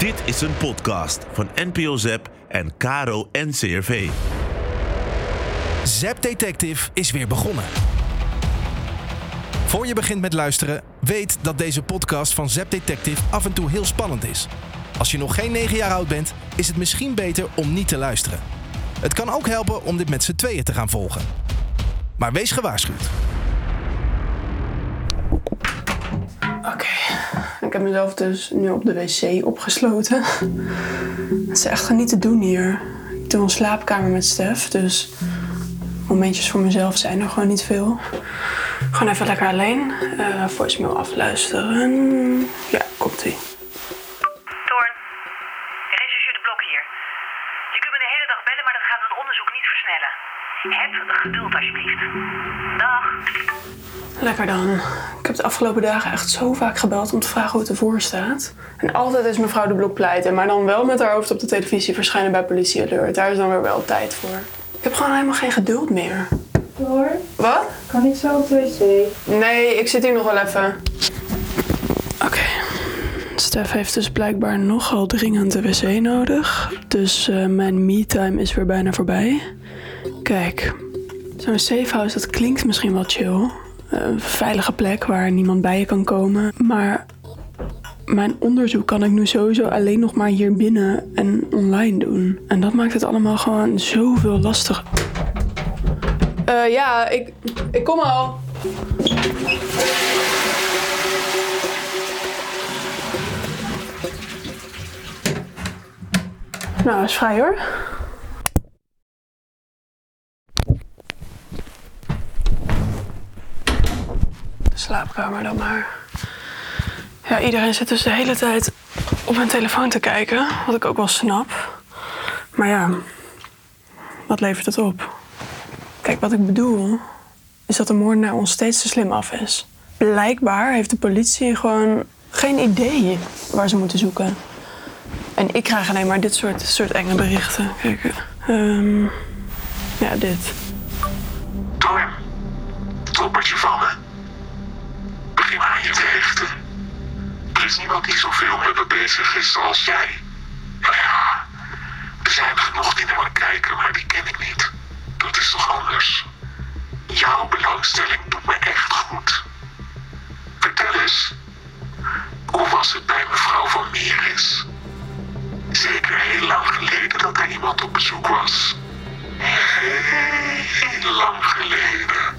Dit is een podcast van NPO Zep en Caro NCRV. Zap Detective is weer begonnen. Voor je begint met luisteren, weet dat deze podcast van Zap Detective af en toe heel spannend is. Als je nog geen 9 jaar oud bent, is het misschien beter om niet te luisteren. Het kan ook helpen om dit met z'n tweeën te gaan volgen. Maar wees gewaarschuwd. Ik heb mezelf dus nu op de wc opgesloten. Het is echt niet te doen hier. Ik doe een slaapkamer met Stef, dus momentjes voor mezelf zijn er gewoon niet veel. Gewoon even lekker alleen. eh voicemail afluisteren. Ja, Lekker dan. Ik heb de afgelopen dagen echt zo vaak gebeld om te vragen hoe het ervoor staat. En altijd is mevrouw de Blok pleiten, maar dan wel met haar hoofd op de televisie verschijnen bij Politie Alert. Daar is dan weer wel tijd voor. Ik heb gewoon helemaal geen geduld meer. Hoor, Wat? kan niet zo op de wc. Nee, ik zit hier nog wel even. Oké. Stef heeft dus blijkbaar nogal dringend de wc nodig. Dus eh, mijn me-time is weer bijna voorbij. Kijk, zo'n safe house, dat klinkt misschien wel chill. Een veilige plek waar niemand bij je kan komen. Maar mijn onderzoek kan ik nu sowieso alleen nog maar hier binnen en online doen. En dat maakt het allemaal gewoon zoveel lastiger. Eh, ja, ik, ik kom al. Nou, is vrij hoor. Slaapkamer dan maar. Ja, iedereen zit dus de hele tijd op mijn telefoon te kijken. Wat ik ook wel snap. Maar ja, wat levert het op? Kijk, wat ik bedoel is dat de moordenaar ons steeds te slim af is. Blijkbaar heeft de politie gewoon geen idee waar ze moeten zoeken. En ik krijg alleen maar dit soort, soort enge berichten. Kijk, ehm, ja, dit. Is niemand die zoveel met me bezig is als jij. Nou ja, er zijn genoeg die naar me kijken, maar die ken ik niet. Dat is toch anders? Jouw belangstelling doet me echt goed. Vertel eens, hoe was het bij mevrouw van Mieris? Zeker heel lang geleden dat er iemand op bezoek was. Heel lang geleden.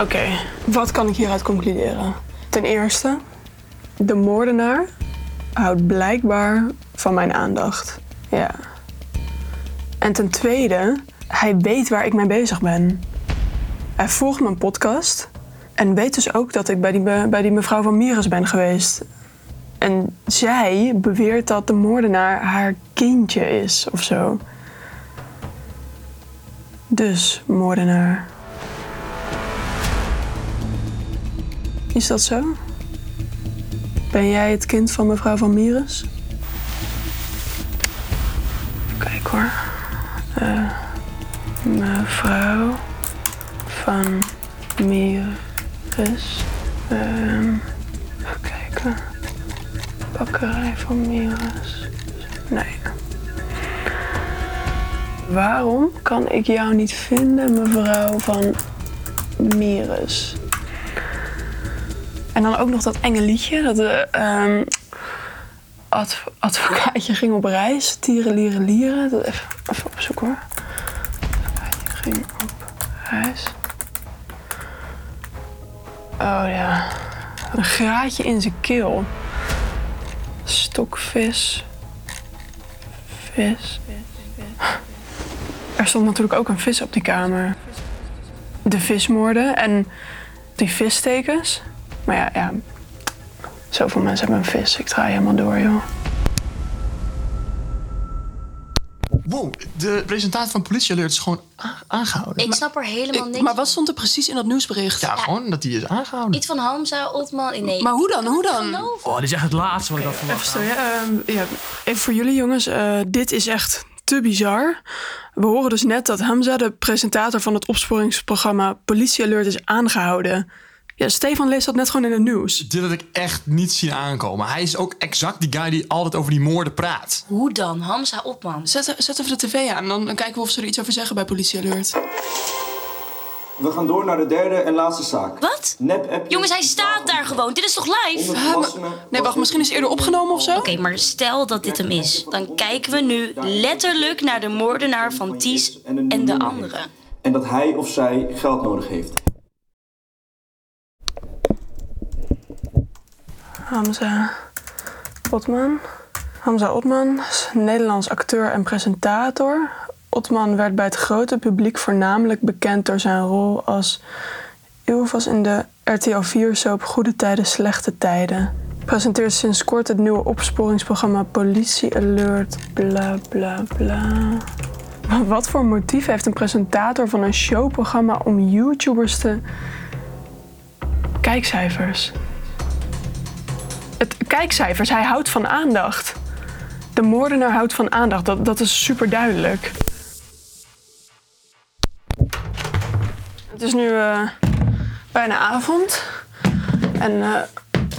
Oké, wat kan ik hieruit concluderen? Ten eerste, de moordenaar houdt blijkbaar van mijn aandacht. Ja. En ten tweede, hij weet waar ik mee bezig ben. Hij volgt mijn podcast en weet dus ook dat ik bij die, bij die mevrouw van Mieres ben geweest. En zij beweert dat de moordenaar haar kindje is of zo. Dus, moordenaar. Is dat zo? Ben jij het kind van mevrouw van Mieres? Kijk hoor. Eh, mevrouw van Mieres. Ehm, even kijken. Bakkerij van Mieres. Nee. Waarom kan ik jou niet vinden, mevrouw van Mieres? En dan ook nog dat enge liedje. Dat de ehm, adv- advocaatje ging op reis. Tieren, lieren, lieren. Dat even, even opzoeken hoor. Advocaatje ging op reis. Oh ja. Een graatje in zijn keel. Stokvis. Vis. Er stond natuurlijk ook een vis op die kamer. De vismoorden en die vistekens. Maar ja, ja. Zoveel mensen hebben een vis. Ik draai helemaal door, joh. Wow, de presentatie van Politie Alert is gewoon aangehouden. Ik snap er helemaal niks maar wat stond er precies in dat nieuwsbericht? Ja, gewoon dat hij is aangehouden. Iets van Hamza, Otman, nee. Maar hoe dan? Hoe dan? Oh, dit is echt het laatste wat ik had verwacht. Even, ja, ehm, ja, even voor jullie jongens. eh, dit is echt te bizar. We horen dus net dat Hamza, de presentator van het opsporingsprogramma Politie Alert, is aangehouden. Ja, Stefan leest dat net gewoon in het nieuws. Dit had ik echt niet zien aankomen. Hij is ook exact die guy die altijd over die moorden praat. Hoe dan? Hamza Opman. Zet, zet even de tv aan, dan, dan kijken we of ze er iets over zeggen bij Politie Alert. We gaan door naar de derde en laatste zaak. Wat? Nep-app. Jongens, hij staat daar gewoon. Dit is toch live? Nee, wacht, misschien is het eerder opgenomen of zo? Oké, maar stel dat dit hem is. Dan kijken we nu letterlijk naar de moordenaar van Ties en de anderen. En dat hij of zij geld nodig heeft. Hamza Otman. Hamza Otman Nederlands acteur en presentator. Otman werd bij het grote publiek voornamelijk bekend door zijn rol als Ilvas in de RTL 4-soap Goede Tijden, Slechte Tijden. Presenteert sinds kort het nieuwe opsporingsprogramma Politie Alert, bla bla bla. Maar wat voor motief heeft een presentator van een showprogramma om YouTubers te... Kijkcijfers. Kijkcijfers, hij houdt van aandacht. De moordenaar houdt van aandacht, dat, dat is super duidelijk. Het is nu eh, bijna avond. En eh,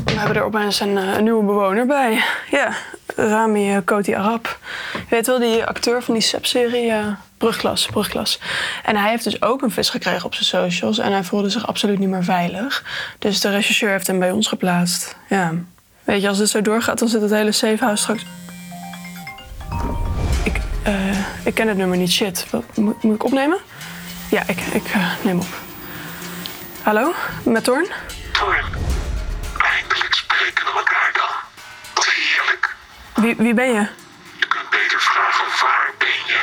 we hebben er opeens een, eh, een nieuwe bewoner bij. Ja, Rami Koti Arab. Weet wel, die acteur van die SEP-serie eh, Brugklas, Brugklas. En hij heeft dus ook een vis gekregen op zijn socials. En hij voelde zich absoluut niet meer veilig. Dus de rechercheur heeft hem bij ons geplaatst. Ja. Weet je, als dit zo doorgaat, dan zit het hele safehouse straks... Ik, eh, ik ken het nummer niet. Shit. Wat, moet, moet ik opnemen? Ja, ik, ik eh, neem op. Hallo? Met Torn? Torn, eindelijk spreken we elkaar dan. Wat heerlijk. Wie, wie ben je? Je kunt beter vragen waar ben je?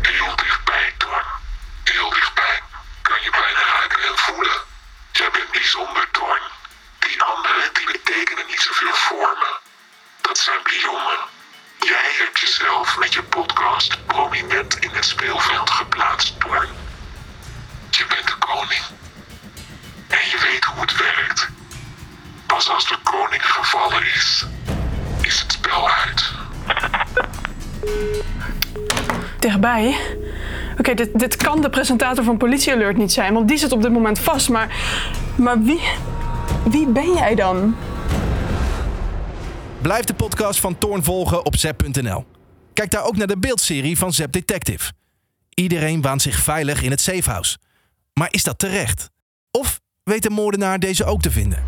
Heel dichtbij, Torn. Heel dichtbij. Kan je bijna ruiken en voelen. Jij bent bijzonder, Torn. Anderen, die betekenen niet zoveel voor me. Dat zijn pionnen. Jij hebt jezelf met je podcast prominent in het speelveld geplaatst, Torn. Je bent de koning. En je weet hoe het werkt. Pas als de koning gevallen is, is het spel uit. Dichtbij? Oké, dit, dit kan de presentator van Politie Alert niet zijn, want die zit op dit moment vast. Maar, maar wie, wie ben jij dan? Blijf de podcast van Toorn volgen op zep.nl. Kijk daar ook naar de beeldserie van Zep Detective. Iedereen waant zich veilig in het safehouse. Maar is dat terecht? Of weet de moordenaar deze ook te vinden?